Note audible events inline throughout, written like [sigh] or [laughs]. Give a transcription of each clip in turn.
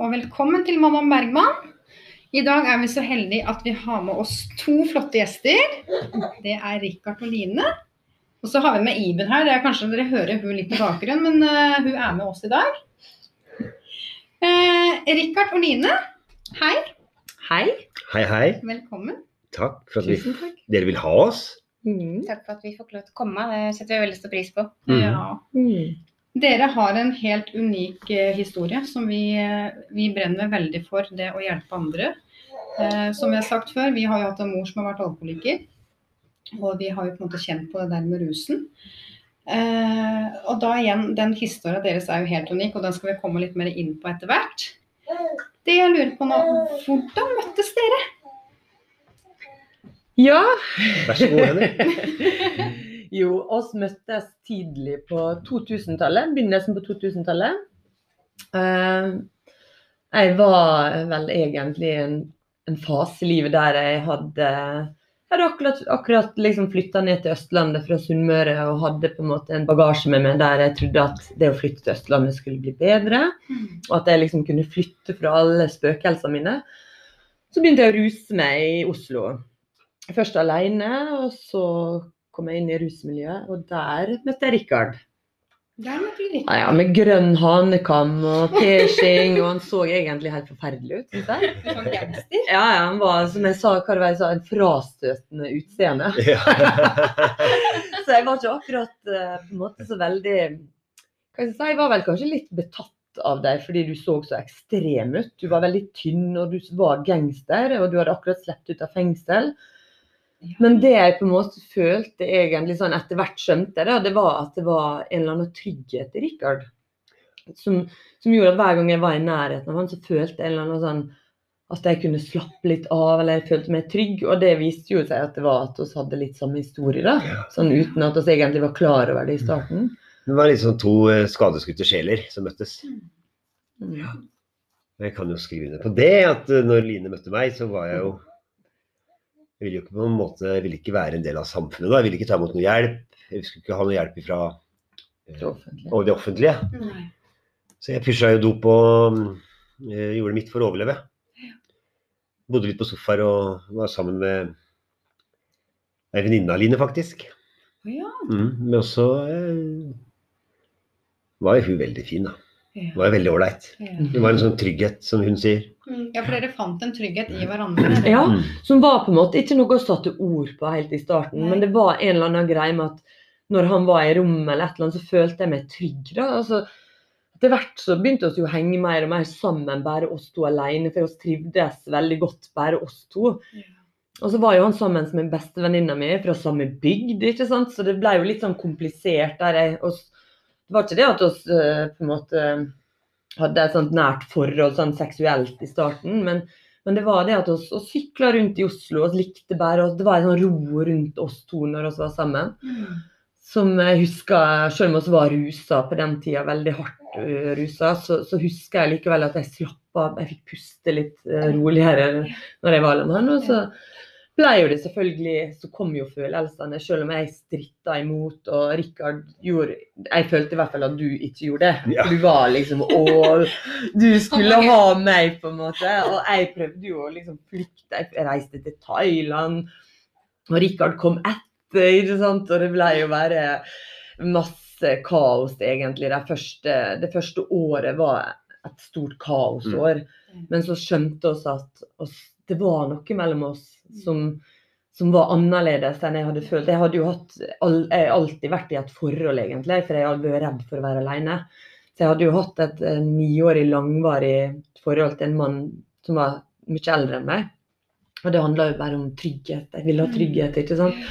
Og velkommen til Mamma Bergman. I dag er vi så heldige at vi har med oss to flotte gjester. Det er Rikard og Line. Og så har vi med Iben her. Det er Kanskje dere hører hun litt i bakgrunnen, men uh, hun er med oss i dag. Uh, Rikard og Line, hei. Hei. Hei, hei. Velkommen. Takk for at vi, takk. dere vil ha oss. Mm. Takk for at vi får lov til å komme. Det setter vi veldig stor pris på. Mm. Ja. Mm. Dere har en helt unik eh, historie som vi, eh, vi brenner veldig for, det å hjelpe andre. Eh, som vi har sagt før, vi har jo hatt en mor som har vært alkoholiker. Og vi har jo på en måte kjent på det der med rusen. Eh, og da igjen, den historien deres er jo helt unik, og den skal vi komme litt mer inn på etter hvert. Det jeg lurer på nå, hvordan møttes dere? Ja. Vær så god, Henrik. [laughs] Jo, oss møttes tidlig på 2000-tallet. Begynnelsen på 2000-tallet. Eh, jeg var vel egentlig en, en fase i livet der jeg hadde jeg hadde akkurat, akkurat liksom flytta ned til Østlandet fra Sunnmøre og hadde på en måte en bagasje med meg der jeg trodde at det å flytte til Østlandet skulle bli bedre. Og at jeg liksom kunne flytte fra alle spøkelsene mine. Så begynte jeg å ruse meg i Oslo. Først alene, og så kom jeg inn i rusmiljøet, og der møtte jeg Rikard. Der Ja, ja, med grønn hanekam og piercing, og han så egentlig helt forferdelig ut, Synes jeg. [laughs] Rikard. Ja, ja, han var, som jeg sa, hva var jeg sa, en frastøtende utseende. [laughs] Ja. [laughs] Så jeg var ikke akkurat eh, på en måte så veldig hva skal jeg si, Jeg var vel kanskje litt betatt av deg fordi du så så ekstrem ut. Du var veldig tynn, og du var gangster, og du hadde akkurat sluppet ut av fengsel. Men det jeg på en måte følte egentlig sånn etter hvert skjønte, det, det var at det var en eller annen trygghet i Rikard. Som, som gjorde at hver gang jeg var i nærheten av han, så følte jeg en eller annen sånn at jeg kunne slappe litt av, eller jeg følte meg trygg. Og det viste jo seg at det var at vi hadde litt samme historie, da. Sånn uten at vi egentlig var klar over det i starten. Det var liksom to eh, skadeskutte sjeler som møttes. Ja. Jeg kan jo skrive under på det, at eh, når Line møtte meg, så var jeg jo Jeg ville jo ikke på en måte jeg ville ikke være en del av samfunnet da. Jeg ville ikke ta imot noe hjelp. Jeg skulle ikke ha noe hjelp fra Det offentlige. det offentlige. Nei. Så jeg pusha jo dop og eh, gjorde mitt for å overleve. Bodde litt på sofaer og var sammen med ei venninne av Line, faktisk. Ja. Mm, men også eh, var jo hun veldig fin, da. Ja. Var jo veldig ålreit. Ja. Det var en sånn trygghet, som hun sier. Ja, for dere fant en trygghet i hverandre. Ja, Mm. som var på en måte ikke noe å satte ord på helt i starten, Nei. men det var en eller annen greie med at når han var i rommet eller et eller annet, så følte jeg meg trygg. da, altså etter hvert så begynte vi å henge mer og mer sammen, bare oss to alene, for vi trivdes veldig godt bare oss to. Ja. Og så var jo han sammen med bestevenninna mi fra samme bygd, ikke sant? så det ble jo litt sånn komplisert. der jeg, oss, Det var ikke det at vi eh, på en måte hadde et sånt nært forhold sånn seksuelt i starten, men, men det var det at vi sykla rundt i Oslo og likte bare oss. Det var en sånn ro rundt oss to når vi var sammen. Mm. Som jeg husker, selv om vi var rusa på den tida, veldig hardt uh, rusa, så, så husker jeg likevel at jeg slapp av. Jeg fikk puste litt eh, roligere når jeg var sammen med han. Og så ble jo det selvfølgelig Så kom jo følelsene, selv om jeg stritta imot. Og Rikard gjorde Jeg følte i hvert fall at du ikke gjorde det. Ja. Du var liksom Å, du skulle ha meg, på en måte. Og jeg prøvde jo å liksom flykte. Jeg reiste til Thailand, og Rikard kom etter, ikke sant. Og det ble jo bare masse kaos, egentlig. Det første, det første året var et stort kaosår. Mm. Men så skjønte vi at oss, det var noe mellom oss som, som var annerledes enn jeg hadde følt. Jeg hadde jo hatt, jeg alltid vært i et forhold, egentlig, for jeg hadde vært redd for å være alene. Så jeg hadde jo hatt et niårig langvarig forhold til en mann som var mye eldre enn meg. Og det handla jo bare om trygghet. Jeg ville ha trygghet, ikke sant.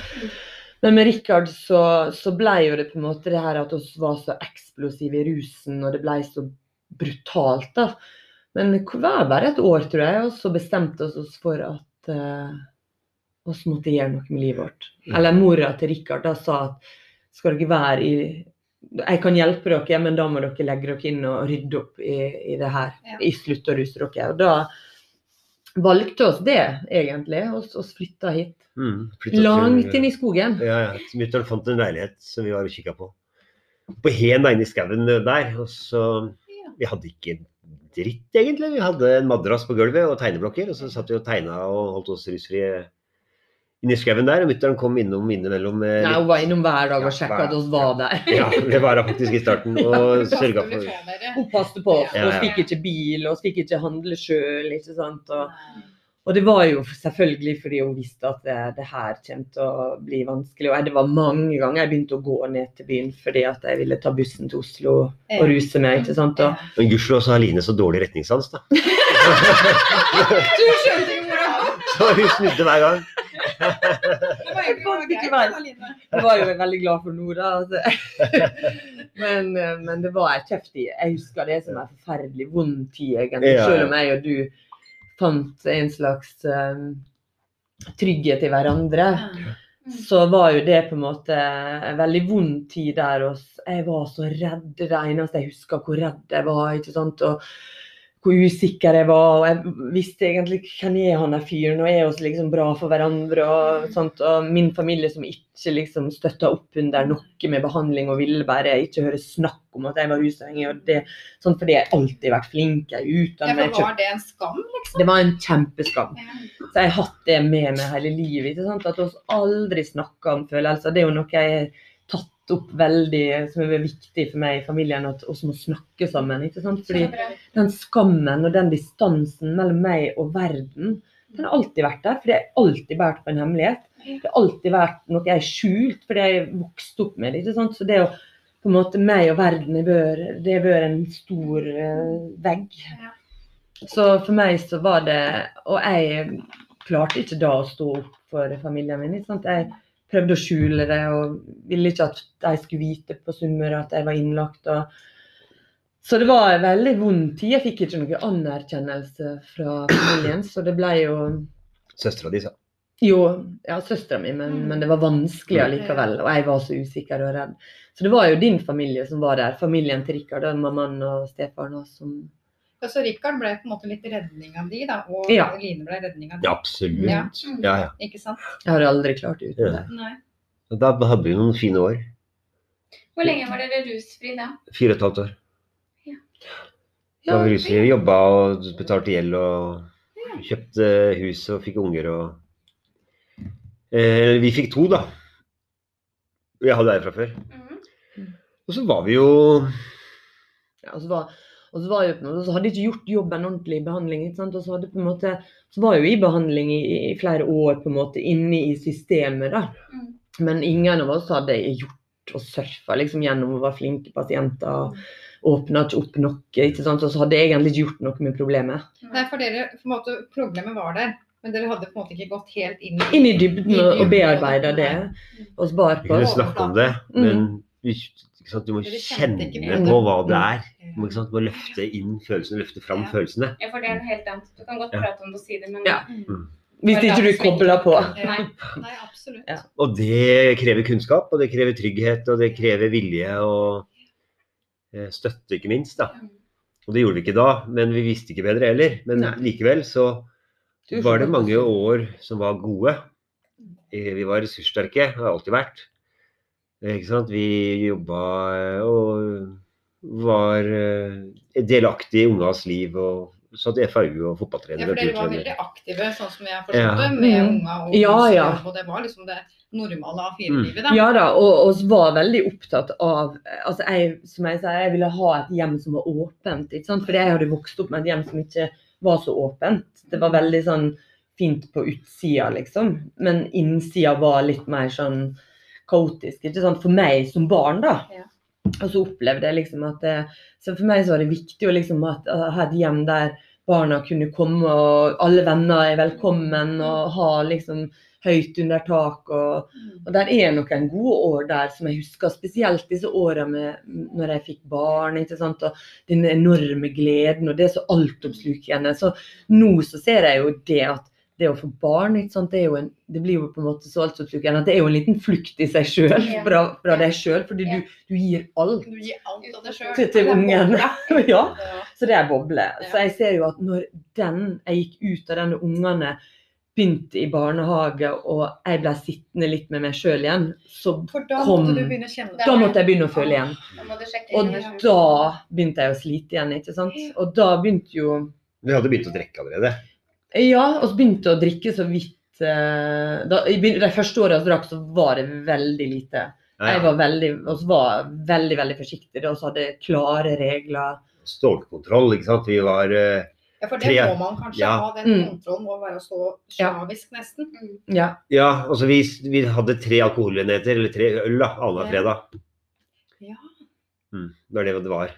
Men med Rikard så, så ble jo det på en måte det her at vi var så eksplosive i rusen, og det ble så brutalt, da. Men det var bare et år, tror jeg, og så bestemte vi oss for at uh, oss måtte gjøre noe med livet vårt. Mm. Eller mora til Rikard da sa at skal dere være i Jeg kan hjelpe dere, men da må dere legge dere inn og rydde opp i, i det her. Ja. I slutt å ruse dere. Og da valgte oss det, egentlig. Oss, så flytta hit. Mm, Langt inn i skogen. Ja, ja. Mutter'n fant en leilighet som vi var og kikka på. På Hen inne i skauen der. Og så Vi hadde ikke en dritt, egentlig. Vi hadde en madrass på gulvet og tegneblokker. Og så satt vi og tegna og holdt oss rusfrie inni skauen der. Og mutter'n kom innom innimellom med Nei, hun var innom hver dag og sjekka at oss var der. [laughs] Ja, det var hun faktisk i starten. Og sørga for Hun passet på oss. Ja, ja. fikk ikke bil, og fikk ikke handle sjøl. ikke sant? Og, og det var jo selvfølgelig fordi hun visste at det, det her kom til å bli vanskelig. Og jeg, det var mange ganger jeg begynte å gå ned til byen fordi at jeg ville ta bussen til Oslo og ruse meg. ikke sant? Og, Men gudskjelov så har Line så dårlig retningssans, da. [laughs] Du skjønte jo hvordan! Så hun snudde hver gang. Det var egentlig Jeg var jo veldig glad for Nora. Altså. [laughs] Men, eh, men det var en tøff tid. Jeg husker det som en forferdelig vond tid, egentlig. Selv om jeg og du fant en slags um, trygghet i hverandre. Så var jo det på en måte en veldig vond tid der. Og jeg var så redd. Det eneste jeg husker, hvor redd jeg var. ikke sant? Og hvor usikker jeg var. Og jeg visste egentlig hvem er han der fyren, og er oss liksom bra for hverandre. Og, sånt. og min familie som ikke liksom støtta opp under noe med behandling og ville bare ikke høre snakk om at jeg var rusavhengig. og det, sånn Fordi jeg alltid har vært flink. Jeg er Ja, utdannet. var det en skam, liksom? det var en kjempeskam. Så jeg har hatt det med meg hele livet. At vi aldri snakker om følelser. Det er jo noe jeg opp veldig, som er viktig for meg i familien, at vi må snakke sammen. ikke sant? Fordi den skammen og den distansen mellom meg og verden, den har alltid vært der. For det har alltid båret på en hemmelighet. Det har alltid vært noe jeg har skjult, fordi jeg har vokst opp med det. ikke sant? Så det å på en måte meg og verden har vært- det har vært en stor eh, vegg. Så for meg så var det Og jeg klarte ikke da å stå opp for familien min. Ikke sant? Jeg prøvde å skjule det og ville ikke at de skulle vite på Sunnmøre at jeg var innlagt. Og... Så det var en veldig vond tid. Jeg fikk ikke noe anerkjennelse fra familien, så det ble jo Søstera di sa. jo, ja, søstera mi, men, Mm. men det var vanskelig allikevel. Og jeg var så usikker og redd. Så det var jo din familie som var der. Familien til Rikard, mammaen og stefaren. Som... Ja, Så Rikard ble på en måte litt redninga di, da, og Ja. Line ble redninga di. Ja, absolutt. Ja. Ja, ja. Ikke sant? Jeg har aldri klart det uten Ja. det. Nei. Da hadde vi noen fine år. Hvor lenge var dere rusfri da? Fire og et halvt år. Ja, Da vi rusfri, jobba og betalte gjeld og kjøpte hus og fikk unger og eh, Vi fikk to, da. Jeg hadde ei fra før. Mm. Og så var vi jo Ja, og så var, og så var jo, på en måte- så hadde jeg ikke gjort jobben ordentlig i behandling. Ikke sant? Og så, hadde på en måte, så var jeg jo i behandling i, i flere år på en måte inne i systemet. da. Mm. Men ingen av oss hadde gjort og surfa liksom, gjennom å være flinke pasienter. og Åpna ikke opp noe. ikke sant? Og så hadde jeg egentlig ikke gjort noe med problemet. Nei, for dere, på en måte, problemet var der, men dere hadde på en måte ikke gått helt inn Inn i dybden og, og bearbeida det. Og spar Vi kunne snakke om det, Mm. men vi, du må kjenne på hva det er. Du må, ikke sant, du må løfte inn følelsene, løfte fram Ja. følelsene. Ja, for det er noe helt annet. Du kan godt Ja. prate om det og si det, men Ja. Mm. Hvis ikke du kobler på. Nei. Nei, absolutt. Ja. Og det krever kunnskap, og det krever trygghet, og det krever vilje og eh, støtte, ikke minst. da. Mm. Og det gjorde vi ikke da, men vi visste ikke bedre heller. Men Nei. likevel så var det mange år som var gode. Eh, Vi var ressurssterke, har alltid vært. Ikke sant? Vi jobba og var eh, delaktig i ungas liv. og satt i FAU og fotballtrener. Ja, for dere var veldig aktive, sånn som jeg forstod Ja. det, med Mm. unga og Ja, ja. og det var liksom det normale Mm. A4-livet, da. Ja da, og og vi var veldig opptatt av altså jeg, Som jeg sa, jeg ville ha et hjem som var åpent. ikke sant? Fordi jeg hadde vokst opp med et hjem som ikke var så åpent. Det var veldig sånn fint på utsida, liksom. Men innsida var litt mer sånn kaotisk. ikke sant? For meg som barn, da. Ja. Og så opplevde jeg liksom at det, Så for meg så var det viktig å liksom ha et, hjem der barna kunne komme, og alle venner er velkommen, og ha liksom høyt under tak. Og, og der er noen gode år der som jeg husker, spesielt disse åra når jeg fikk barn. ikke sant, og Den enorme gleden og det er så altoppslukende. Så nå så ser jeg jo det at det å få barn, ikke sant, det, er jo en, det blir jo på en måte så altoppslukende at det er jo en liten flukt i seg sjøl, fra, fra deg sjøl. Fordi du, du gir alt. Du gir alt av deg sjøl. Til- til ungen. [laughs] ja. Så det er boble. Så jeg ser jo at når den, jeg gikk ut av denne ungene begynte i barnehage, og jeg ble sittende litt med meg sjøl igjen, så For da Kom. måtte du begynne å kjenne da måtte jeg begynne å føle igjen. Og selv. da begynte jeg å slite igjen, ikke sant. Og da begynte jo Du hadde begynt å drikke allerede. Ja, og så begynte å drikke så vidt eh, da, De første åra jeg drakk, så var det veldig lite. Ja, Jeg var veldig, og var veldig, veldig forsiktig. Og så hadde jeg klare regler. Stålkontroll, ikke sant. Vi var uh, Ja, for det Tre- må man kanskje Ja. ha. Den Mm. kontrollen må være så sjavisk Ja. slavisk, nesten. Ja. Ja, altså vi, vi hadde tre alkoholenheter, eller tre øl, da, annenhver fredag. Ja. Mm, det var det det var.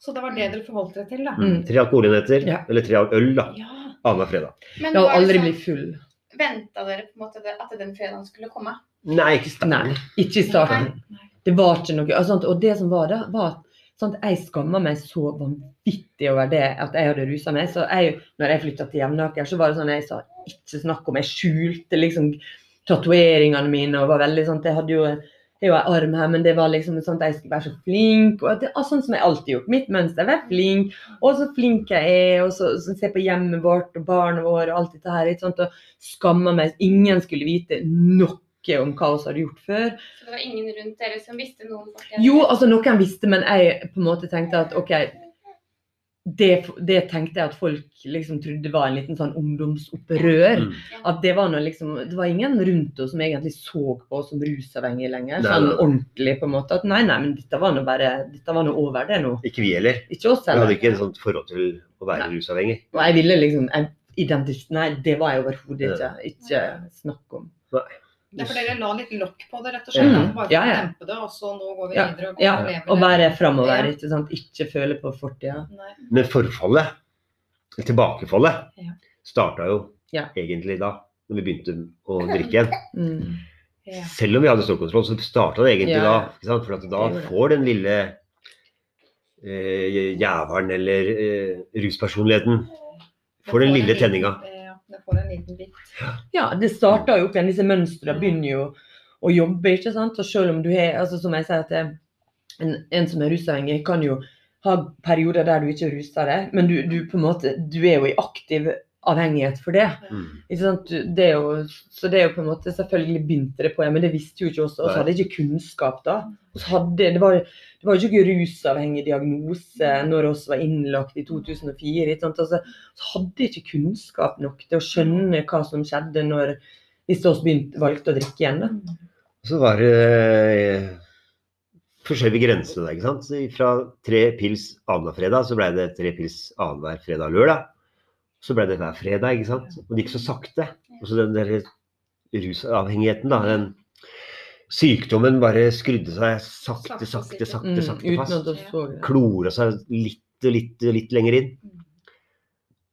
Så det var det dere forholdt dere til, da. Mm. Tre alkoholenheter, Ja. eller tre øl, da, Ja. Annenhver fredag. Men Jeg har aldri blitt full. Venta dere på en måte at den fredagen skulle komme? Nei, ikke starten. Nei, ikke i starten. Nei. Det var ikke noe altså, Og det som var da, var at sånn, at jeg skamma meg så vanvittig over det at jeg hadde rusa meg. Så jeg, når jeg flytta til Jevnaker, så var det sånn jeg sa ikke snakk om. Jeg skjulte liksom tatoveringene mine og var veldig sånn Jeg hadde jo har jo en arm her, men det var liksom sånn at jeg skulle være så flink. og det, Sånn som jeg alltid gjort. Mitt mønster. Være flink. Og så flink jeg er. Og så, så se på hjemmet vårt og barna våre og alt dette her. Ikke sant? Og skamma meg. Ingen skulle vite noe om hva vi hadde gjort før. Så det var ingen rundt dere som visste noe? Jo, altså noen visste, men jeg på en måte tenkte at OK, det, det tenkte jeg at folk liksom trodde var en liten sånn ungdomsopprør. Mm. At det var noe liksom Det var ingen rundt oss som egentlig så på oss som rusavhengige lenger. Nei, Sånn nei. ordentlig, på en måte. At nei, nei, men dette var nå bare Dette var nå over, det nå. Ikke vi heller. Ikke oss Vi hadde ikke et sånt forhold til å være Nei. rusavhengig. Og jeg ville liksom jeg Nei, det var jeg overhodet ikke. Ikke snakk om. Det er for dere la litt lokk på det, rett og slett. Mm. Bare Ja, ja. dempe det, og så nå går vi Ja, videre og Ja, lever og det. være framover, Ja. ikke sant. Ikke føle på fortida. Nei. Men forfallet, tilbakefallet, Ja. starta jo Ja. egentlig da, når vi begynte å [laughs] drikke igjen. Mm. Ja. Selv om vi hadde stålkontroll, så starta det egentlig Ja, da. Ikke sant? For at da får den lille eh, jævelen eller eh, ruspersonligheten får den lille tenninga. Det får en liten bit. Ja, det starter jo opp igjen. Disse mønstrene begynner jo å jobbe, ikke sant. Og selv om du har altså Som jeg sier, at det, en, en som er rusavhengig, kan jo ha perioder der du ikke ruser deg, men du, du på en måte Du er jo i aktiv avhengighet for det. Mm. Ikke sant? Det er jo, så det er jo på en måte Selvfølgelig begynte det på det, men det visste jo ikke oss. Og så hadde jeg ikke kunnskap da. Hadde, det, var, det var jo ikke rusavhengig diagnose når vi var innlagt i 2004. Ikke sant? Altså, så hadde jeg ikke kunnskap nok til å skjønne hva som skjedde når hvis vi begynte, valgte å drikke igjen. Da. Så var det eh, forskjellige grenser der, ikke sant. Så Fra tre pils annenhver fredag, så ble det tre pils annenhver fredag og lørdag. Så ble det hver fredag, ikke sant. Og det gikk så sakte. Og så den der rusavhengigheten, da. Den sykdommen bare skrudde seg sakte, Sakte, sakte, sakte, sakte Mm, fast. Klora seg litt og litt, og litt lenger inn.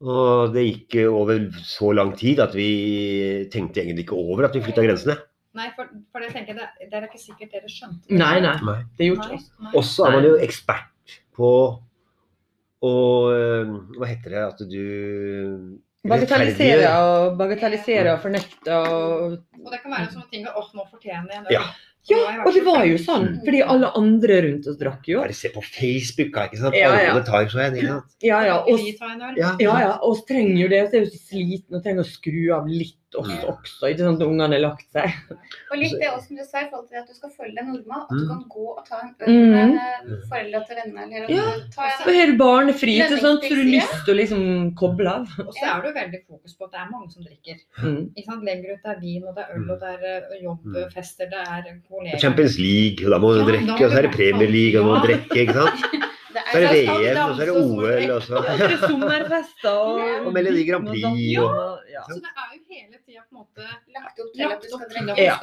Og det gikk over så lang tid at vi tenkte egentlig ikke over at vi flytta grensene. Nei, for, for det tenker jeg, det, det er ikke sikkert dere skjønte. Nei, nei. Nei. Det gjorde Nei, ikke nei. Og så er man jo ekspert på å øh, Hva heter det at du Bagatellisere og bagatellisere og fornekte og Og det kan være sånne ting at 'Å, nå fortjener jeg en. Ja. Ja, og det var jo sånn. Fordi alle andre rundt oss drakk jo. Bare se på Facebook, ikke sant? Ja, ja. Alle tar så en, ikke sant? Ja, ja. Og? Ja. ja. Og trenger jo det. Vi er jo så slitne og trenger å skru av litt oss Mm. også. Ikke sant når ungene har lagt seg. Og litt det også som du sa i forhold til at du skal følge deg normal. At du Mm. kan gå og ta en øl Mm. med eh, foreldra til vennene. Eller Ja. og hele barnet sånt, barnefri, ikke sant? så du har lyst til å liksom koble av. Og så er det jo veldig fokus på at det er mange som drikker. Mm. Ikke sant? Legger ut det er vin, og det er øl, og det er eh, jobbfester, det er kollegaer. Champions League, og da må du Ja, drikke. Og så er det Premier League, og må du drikke, ikke sant. Så er det VM, og så er det OL, og så er Det er sommerfester og Og Melodi Grand Prix, og- ja. Så det er jo hele tida på en måte Lagt opp til at du skal drikke. Ja.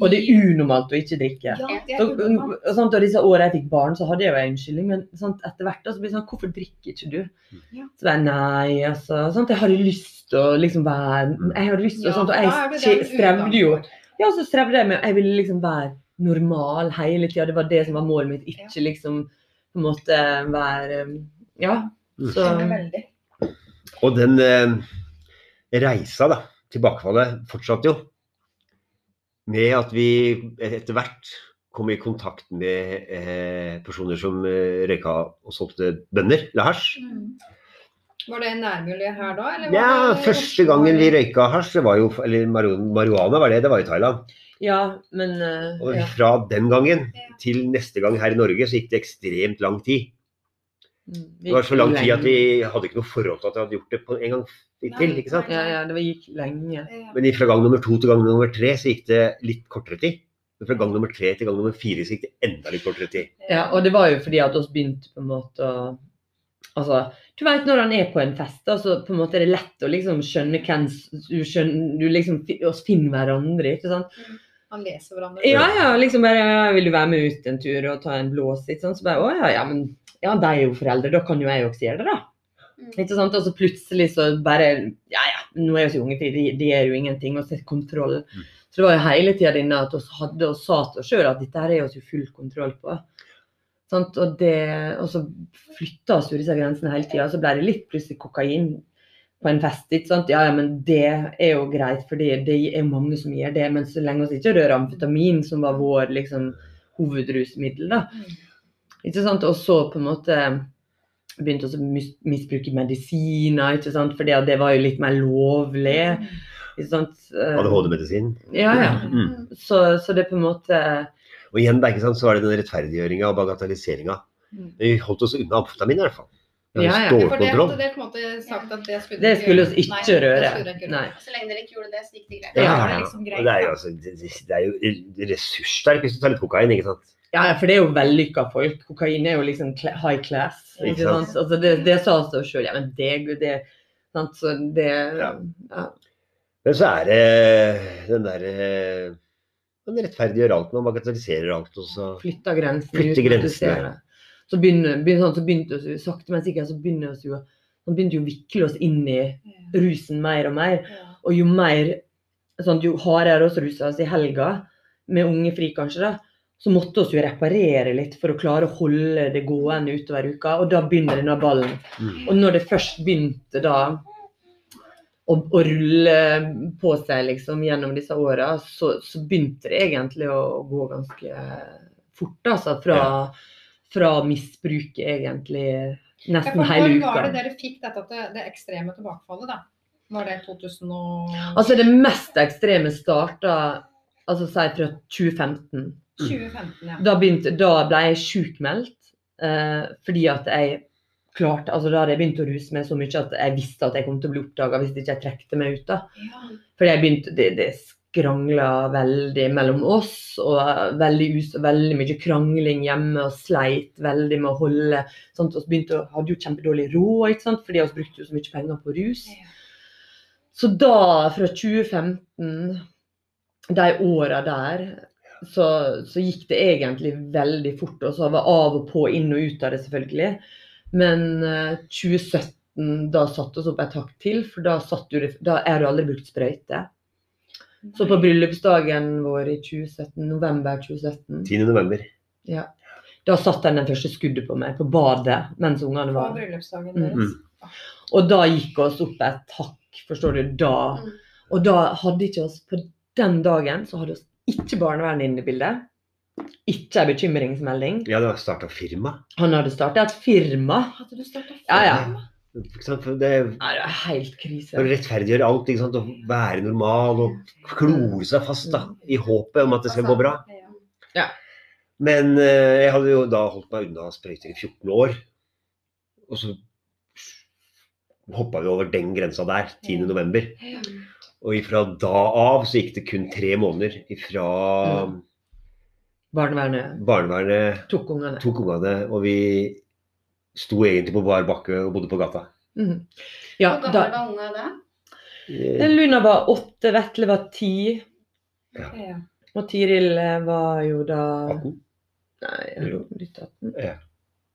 Og det er unormalt å ikke drikke. Ja, det Så, unormalt. og og disse årene jeg fikk barn, så hadde jeg jo en unnskyldning, men sant, etter hvert så blir det sånn Hvorfor drikker ikke du? Så Så bare nei, altså. Sant, jeg hadde lyst til å liksom være Jeg hadde lyst til å sånt, Og jeg strevde jo. Ja, så strevde jeg med Jeg ville liksom være normal hele tida. Det var det som var målet mitt. Ikke liksom på en måte være Ja. Mm. Så. Og den eh, reisa, da, tilbakefallet, fortsatte jo. Med at vi etter hvert kom i kontakt med eh, personer som eh, røyka og solgte bønner, eller hasj. Mm. Var det nærmiljø her da? Eller Ja, det første gangen vi røyka hasj, det var jo, eller marihuana var det, det var i Thailand. Ja, men Uh, Og ja. fra den gangen til neste gang her i Norge, så gikk det ekstremt lang tid. Mm, Det var så lang tid at vi hadde ikke noe forhold til at vi hadde gjort det på en gang til. ikke sant? Ja, ja, det gikk lenge. Men fra gang nummer to til gang nummer tre så gikk det litt kortere tid. Men fra gang nummer tre til gang nummer fire så gikk det enda litt kortere tid. Ja, og det var jo fordi at vi begynte på en måte å Altså, du vet når han er på en fest, da, så på en måte er det lett å liksom skjønne hvem du skjønner Du liksom oss finner hverandre, ikke sant? Han leser hverandre. Ja, ja, liksom bare ja, 'Vil du være med ut en tur og ta en blås?' Ikke sant? Så bare 'Å ja, ja, men ja, de er jo foreldre, da kan jo jeg også gjøre det', da. Mm. Ikke sant? Og så plutselig så bare Ja ja, nå er vi så unge, det de, de gjør jo ingenting. Og så kontroll. Mm. Så det var jo hele tida denne at vi hadde og sa til oss sjøl at dette her er vi jo full kontroll på. Sant? Og, det, og så flytta oss jo disse grensene hele tida. Så ble det litt plutselig kokain på en fest. Ikke sant? Ja, ja, men det er jo greit, for det er mange som gjør det. Men så lenge vi ikke rører amfetamin, som var vår liksom, hovedrusmiddel, da. Ikke sant? Og så på en måte begynte vi å mis- misbruke medisiner, ikke sant? at det var jo litt mer lovlig. Ikke sant? ADHD-medisin. Ja, ja. Mm. Så, så det på en måte Og igjen da, ikke sant, så var det den rettferdiggjøringa og bagatelliseringa. Mm. Vi holdt oss unna amfetamin i hvert fall. Ja, ja. For det hadde dere på en måte sagt at det skulle Det skulle vi ikke røre. ikke. Så lenge dere ikke gjorde det, så gikk det greit. Ja, Ja, det er liksom greit, det er jo, altså, det, er jo ressurssterkt hvis du tar litt kokain, ikke sant. Ja, for det er jo vellykka folk. Kokain er jo liksom high class. Ikke Ikke sant? sant? Altså det, det sa oss sjøl. Ja, men det, det sant? Så det Ja. ja. Men så er det den derre Man rettferdiggjør alt, man bagatelliserer alt. Og så Flytter grensene. Flytte uten at du grensene. Så begynner, begynner, sånn, så begynte vi, sakte, men sikkert så begynner oss jo så begynte jo å vikle oss inn i rusen mer og mer. Og jo mer sånn, Jo hardere vi rusa oss i helga, med ungefri kanskje, da, så måtte vi jo reparere litt for å klare å holde det gående utover uka. Og da begynner denne ballen. mm. Og når det først begynte da å, å rulle på seg liksom gjennom disse åra, så, så begynte det egentlig å gå ganske fort. Altså fra, fra misbruket egentlig nesten ja, hele Når uka. var det dere fikk dette det, det ekstreme tilbakefallet, da? Var det 2000 og Altså det mest ekstreme starta altså si fra 2015. 2015? Ja. Da, begynte, da ble jeg sjukmeldt eh, fordi at jeg klarte altså Da hadde jeg begynt å ruse meg så mye at jeg visste at jeg kom til å bli oppdaga hvis ikke jeg trekte meg ut. da. Ja. Fordi jeg begynte, det, det skrangla veldig mellom oss, og veldig, us, veldig mye krangling hjemme, og sleit veldig med å holde at Vi begynte å, hadde jo kjempedårlig råd, ikke sant? fordi vi brukte jo så mye penger på rus. Ja. Så da, fra 2015, de åra der, så, så gikk det egentlig veldig fort. Og så var av og på, inn og ut av det, selvfølgelig. Men eh, 2017, da satte vi opp et hakk til, for da, satt jo da er det aldri brukt sprøyte. Så på bryllupsdagen vår i 2017, november 2017, 10. november. ja, da satt den den første skuddet på meg, på badet, mens ungene var På bryllupsdagen Mm. deres. Og da gikk oss opp et hakk, forstår du, da. Mm. Og da hadde ikke oss, på den dagen, så hadde oss ikke barnevernet inne i bildet. Ikke en bekymringsmelding. Ja, du har starta firma. Han hadde starta et firma. Hadde du starta Ja, ja. For det Nei, det er helt krise. Å rettferdiggjøre alt, ikke sant? å være normal og klore seg fast da, i håpet om at det skal gå bra. Ja. Men eh, jeg hadde jo da holdt meg unna sprøyter i 14 år. Og så hoppa vi over den grensa der, 10. november. Og ifra da av så gikk det kun tre måneder ifra Barnevernet barnevernet tok ungene. tok ungene, og vi sto egentlig på bar bakke og bodde på gata. Mm. Ja, Hvor gammel gamle var ungene da? Eh, Luna var åtte, Vetle var ti. Ja. Og Tiril eh, var jo da 18? Nei, hun blitt 18? Ja.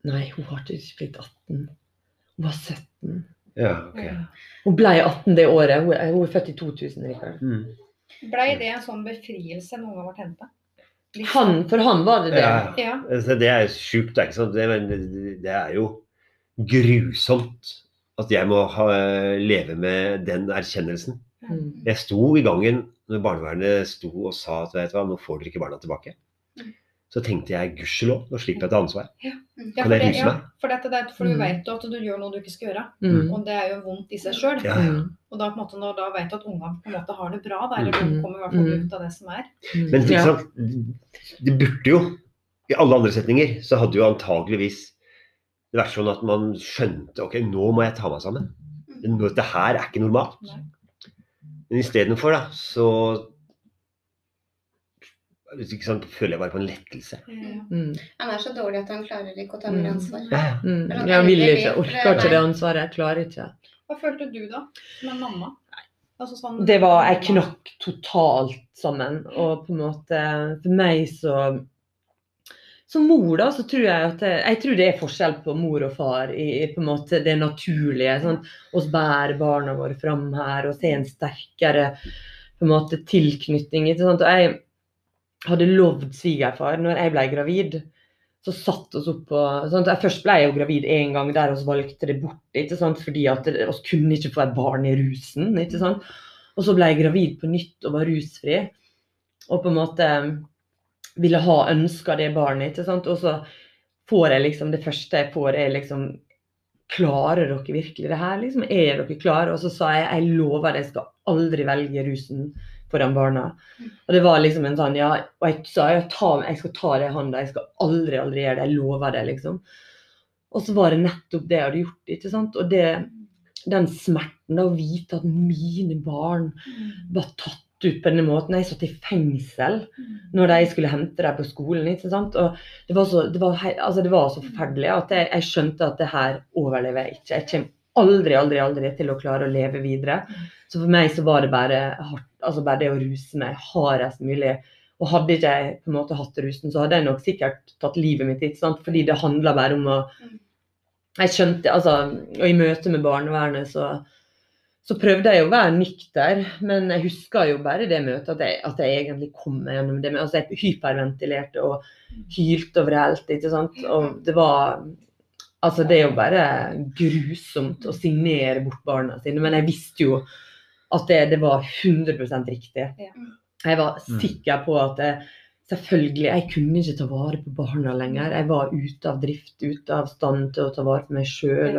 Nei, hun har ikke blitt 18. Hun var 17. Ja, okay. Ja. Hun ble 18 det året. Hun er, hun er født i 2000, Rikard. Mm. Blei det en sånn befrielse noen gang ble henta? Han, for han var det det. Ja. Ja. Altså, det er sjukt, det er ikke sant? Det, men det- det er jo grusomt at jeg må ha, leve med den erkjennelsen. Mm. Jeg sto i gangen når barnevernet sto og sa at vet du hva, nå får dere ikke barna tilbake. Så tenkte jeg gudskjelov, nå slipper jeg å ta ansvar. Ja, Kan for, jeg ruse ja, meg? for, dette, det, er- for du Mm. vet jo at du gjør noe du ikke skal gjøre. Mm. Og det er jo vondt i seg sjøl. Ja, ja. Mm. Og da, på en måte, når da vet du at ungene på en måte har det bra, da, eller Mm. de kommer i hvert fall Mm. ut av det som er. Mm. Men ikke Ja. sant? det burde jo I alle andre setninger så hadde jo antageligvis det vært sånn at man skjønte ok, nå må jeg ta meg sammen. Dette her er ikke normalt. Nei. Men istedenfor, da, så ikke sant, føler jeg bare på en lettelse. Mm. Han er så dårlig at han klarer ikke å ta mer Mm. ansvar. Mm. ja. Mm. Jeg vil ikke, orker er ikke det ansvaret. Jeg klarer ikke. Hva følte du da, som en mamma? Altså sånn, Det var Jeg knakk totalt sammen. Og på en måte For meg så Som mor, da, så tror jeg at det, Jeg tror det er forskjell på mor og far i, i på en måte det naturlige. Sånn, oss bærer barna våre fram her og se en sterkere på en måte tilknytning. Ikke sant? Og jeg hadde lovd svigerfar når jeg ble gravid. Så satt oss opp på sånn, Først ble jeg jo gravid en gang der vi valgte det bort. ikke sant? Fordi at vi kunne ikke få et barn i rusen. ikke sant? Og så ble jeg gravid på nytt og var rusfri. Og på en måte ville ha ønska det barnet. ikke sant? Og så får jeg liksom Det første jeg får, er liksom Klarer dere virkelig det her? liksom, Er dere klare? Og så sa jeg jeg lover at jeg skal aldri velge rusen foran barna. Og det var liksom en sånn Ja, og jeg sa jeg, tar, jeg skal ta det i hånda, jeg skal aldri, aldri gjøre det. Jeg lover det, liksom. Og så var det nettopp det jeg hadde gjort. ikke sant? Og det, den smerten da, å vite at mine barn var tatt ut på denne måten. Jeg satt i fengsel når de skulle hente dem på skolen. ikke sant? Og det var så, det var, altså det var så forferdelig at jeg, jeg skjønte at det her overlever jeg ikke. Jeg kommer aldri, aldri, aldri til å klare å leve videre. Så for meg så var det bare hardt, altså bare det å ruse meg hardest mulig. Og hadde ikke jeg på en måte hatt rusen, så hadde jeg nok sikkert tatt livet mitt. ikke sant? Fordi det handla bare om å Jeg skjønte, altså, Og i møte med barnevernet så så prøvde jeg å være nykter, men jeg husker jo bare det møtet at jeg, at jeg egentlig kom meg gjennom det. Men, altså, jeg hyperventilerte og hylte overalt. ikke sant? Og det var Altså, det er jo bare grusomt å signere bort barna sine. Men jeg visste jo at det, det var 100 riktig. Ja. Jeg var Mm. sikker på at jeg, selvfølgelig, jeg kunne ikke ta vare på barna lenger. Jeg var ute av drift, ute av stand til å ta vare på meg sjøl.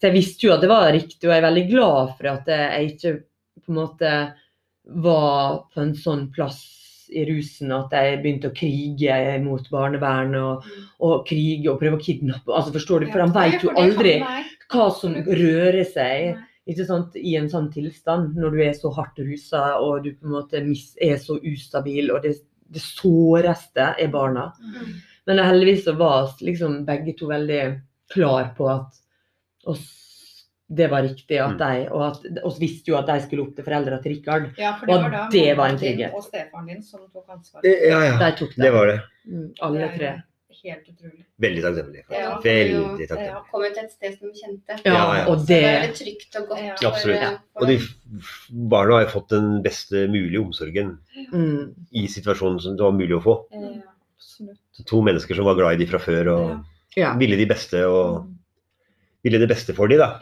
Så jeg visste jo at det var riktig, og jeg er veldig glad for at jeg ikke på en måte var på en sånn plass i rusen at jeg begynte å krige mot barnevernet og, og krige og prøve å kidnappe. Altså, forstår du? For han vet jo aldri hva som rører seg sant, i en sånn tilstand når du er så hardt rusa og du på en måte er så ustabil. og det, det såreste er barna. Men heldigvis så var liksom begge to veldig klar på at oss, det var riktig, at Mm. de, og at oss visste jo at de skulle opp til foreldra til Rikard. Ja, for det Og var da det var en trygghet. Og stefaren din som tok ansvar. Ja, ja. De tok det. Det var det. Mm, alle tre. Helt utrolig. Veldig takknemlig. Ja. Veldig Ja. Kommet til et sted som de kjente. Ja, Ja, ja. og Så det det er veldig trygt og godt. Ja. Absolutt. For, for Og de barna har jo fått den beste mulige omsorgen mm, i situasjonen som det var mulig å få. Ja, absolutt. To mennesker som var glad i de fra før og Ja. ville de beste og ville det beste for de da.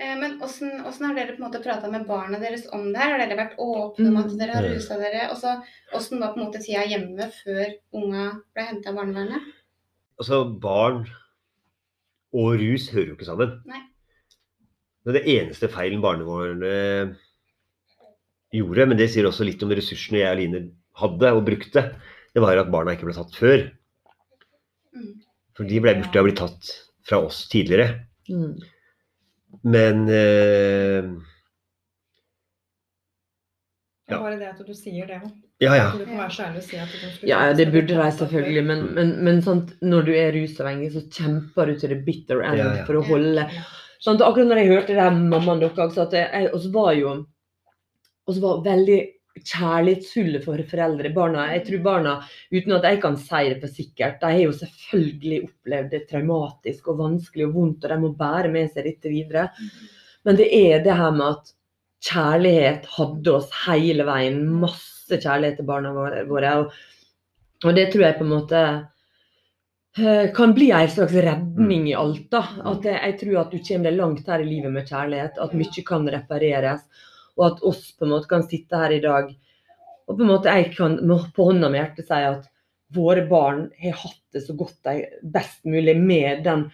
Eh, Men hvordan, hvordan har dere på en måte prata med barna deres om det her? Har dere vært åpne om at Mm. dere har rusa dere? Og så hvordan var på en måte tida hjemme før unga ble henta av barnevernet? Altså, barn og rus hører jo ikke sammen. Nei. Det er det eneste feilen barnevernet gjorde, men det sier også litt om ressursene jeg og Line hadde og brukte, det var at barna ikke ble tatt før. Mm. For de ble, burde ha blitt tatt fra oss tidligere. Mm. Men eh, Ja. bare det at du sier det òg. ja, ja. Du kan være så ærlig å si at du Ja, det burde de selvfølgelig, men, men, men sant, når du er rusavhengig, så kjemper du til the bitter end Ja, ja. for å holde. Sant? Akkurat når jeg hørte det her mammaen deres, at jeg, oss var jo oss var veldig kjærlighetsfulle for foreldre. Barna, jeg tror barna, uten at jeg kan si det for sikkert, de har jo selvfølgelig opplevd det traumatisk og vanskelig og vondt, og de må bære med seg dette videre. Men det er det her med at kjærlighet hadde oss hele veien. Masse kjærlighet til barna våre. Og, det tror jeg på en måte eh, kan bli en slags redning i alt. da, at jeg tror at du kommer deg langt her i livet med kjærlighet. At mye kan repareres. Og at oss på en måte kan sitte her i dag og på en måte jeg kan på hånda med hjertet si at våre barn har hatt det så godt de best mulig med den,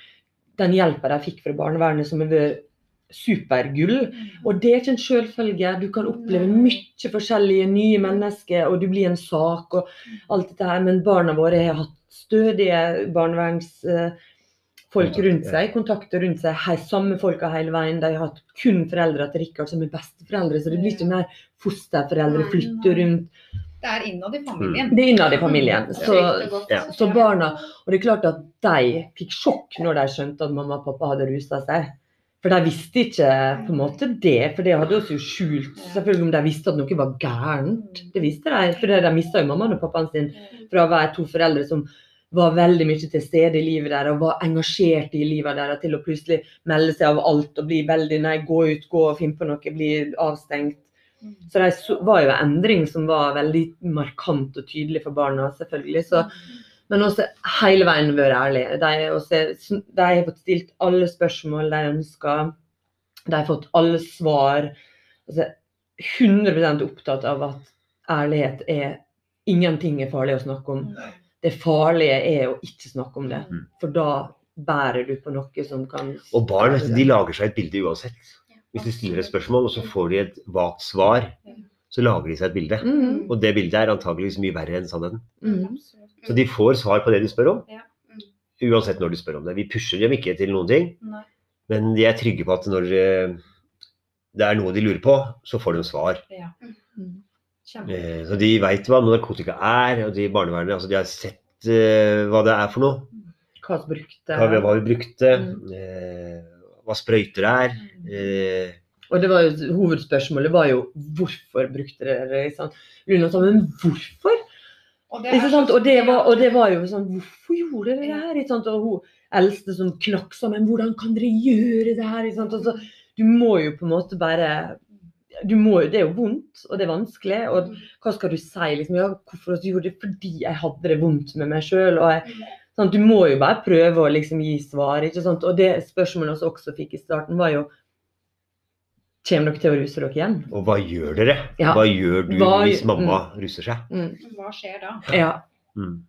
den hjelpa de fikk fra barnevernet, som har vært supergull. Og det er ikke en selvfølge. Du kan oppleve mye forskjellige nye mennesker, og du blir en sak og alt dette her. Men barna våre har hatt stødige barnevernsfolk rundt seg, kontakter rundt seg. Hei, samme folka hele veien. De har hatt kun foreldre til Rikard som er besteforeldre, så det blir ikke mer fosterforeldre flytter rundt. Det er innad i familien. Det er innad i familien. Så, godt. ja. så barna Og det er klart at de fikk sjokk når de skjønte at mamma og pappa hadde rusa seg. For de visste ikke på en måte det, for det hadde oss jo skjult. Selvfølgelig om de visste at noe var gærent. Det visste de, for de mista jo mammaen og pappaen sin fra å være to foreldre som var veldig mye til stede i livet deres og var engasjert i livet deres, til å plutselig melde seg av alt og bli veldig Nei, gå ut, gå og finne på noe, bli avstengt. Så det var jo en endring som var veldig markant og tydelig for barna, selvfølgelig. Så, men også hele veien vært ærlig. De, også, de har fått stilt alle spørsmål de ønsker. De har fått alle svar. Altså, 100% opptatt av at ærlighet er Ingenting er farlig å snakke om. Det farlige er å ikke snakke om det. Mm. For da bærer du på noe som kan Og barn vet du, de lager seg et bilde uansett. Hvis du stiller et spørsmål, og så får de et vagt svar, så lager de seg et bilde. Mm, Og det bildet er antageligvis mye verre enn sannheten. mm, Så de får svar på det de spør om, uansett når de spør om det. Vi pusher dem ikke til noen ting, Nei. men de er trygge på at når eh, det er noe de lurer på, så får de svar. Ja. mm. Eh, Så de veit hva narkotika er, og de i barnevernet altså de har sett eh, hva det er for noe. Hva vi brukte Hva, vi- hva vi brukte, Mm. eh, hva sprøyter er. Eh, Og det var jo, hovedspørsmålet var jo hvorfor brukte dere det? Luna sa men hvorfor? Og det, er sant? så- Og, det var, og det var jo sånn Hvorfor gjorde dere det her? Ikke sant? Og hun eldste som knakk sammen Hvordan kan dere gjøre det her? Ikke sant? Altså, du må jo på en måte bare må, jo- Det er jo vondt, og det er vanskelig. Og hva skal du si? Liksom, ja, hvorfor du gjorde det? Fordi jeg hadde det vondt med meg sjøl. Sånn, Du må jo bare prøve å liksom gi svar. ikke sant? Og det spørsmålet vi også fikk i starten, var jo Kommer dere til å ruse dere igjen? og hva gjør dere? Ja. Hva gjør du Hva- hvis mamma ruser seg? Mm. Hva skjer da? Ja. Mm.